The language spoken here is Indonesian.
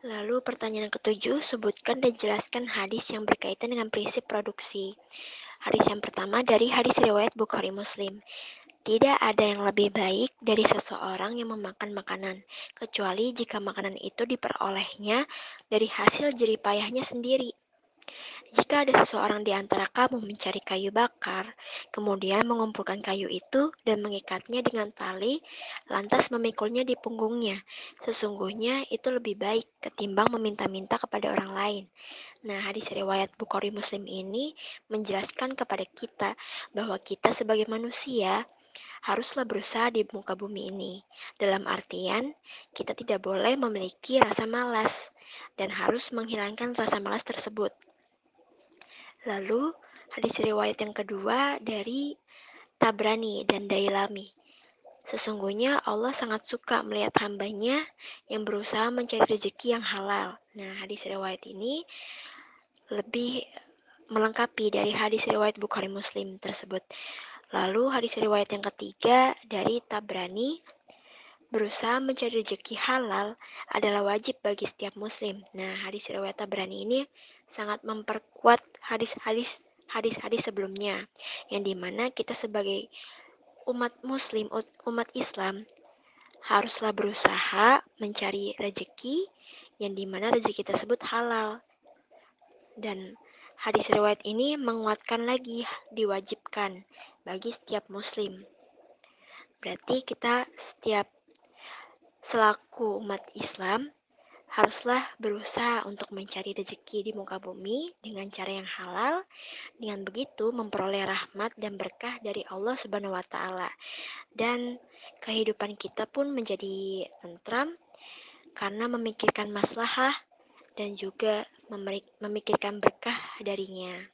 Lalu pertanyaan ketujuh, sebutkan dan jelaskan hadis yang berkaitan dengan prinsip produksi. Hadis yang pertama dari hadis riwayat Bukhari Muslim. Tidak ada yang lebih baik dari seseorang yang memakan makanan, kecuali jika makanan itu diperolehnya dari hasil jeripayahnya sendiri. Jika ada seseorang di antara kamu mencari kayu bakar, kemudian mengumpulkan kayu itu dan mengikatnya dengan tali, lantas memikulnya di punggungnya, sesungguhnya itu lebih baik ketimbang meminta-minta kepada orang lain. Nah, hadis riwayat Bukhari Muslim ini menjelaskan kepada kita bahwa kita sebagai manusia haruslah berusaha di muka bumi ini. Dalam artian, kita tidak boleh memiliki rasa malas dan harus menghilangkan rasa malas tersebut. Lalu, hadis riwayat yang kedua dari Tabrani dan Dailami. Sesungguhnya Allah sangat suka melihat hambanya yang berusaha mencari rezeki yang halal. Nah, hadis riwayat ini lebih melengkapi dari hadis riwayat Bukhari Muslim tersebut. Lalu hadis riwayat yang ketiga dari Tabrani Berusaha mencari rezeki halal adalah wajib bagi setiap muslim. Nah, hadis riwayat Tabrani ini sangat memperkuat hadis-hadis hadis-hadis sebelumnya yang di mana kita sebagai umat muslim umat Islam haruslah berusaha mencari rezeki yang di mana rezeki tersebut halal dan hadis riwayat ini menguatkan lagi diwajibkan bagi setiap muslim berarti kita setiap selaku umat Islam haruslah berusaha untuk mencari rezeki di muka bumi dengan cara yang halal. Dengan begitu memperoleh rahmat dan berkah dari Allah Subhanahu wa taala. Dan kehidupan kita pun menjadi tentram karena memikirkan maslahah dan juga memikirkan berkah darinya.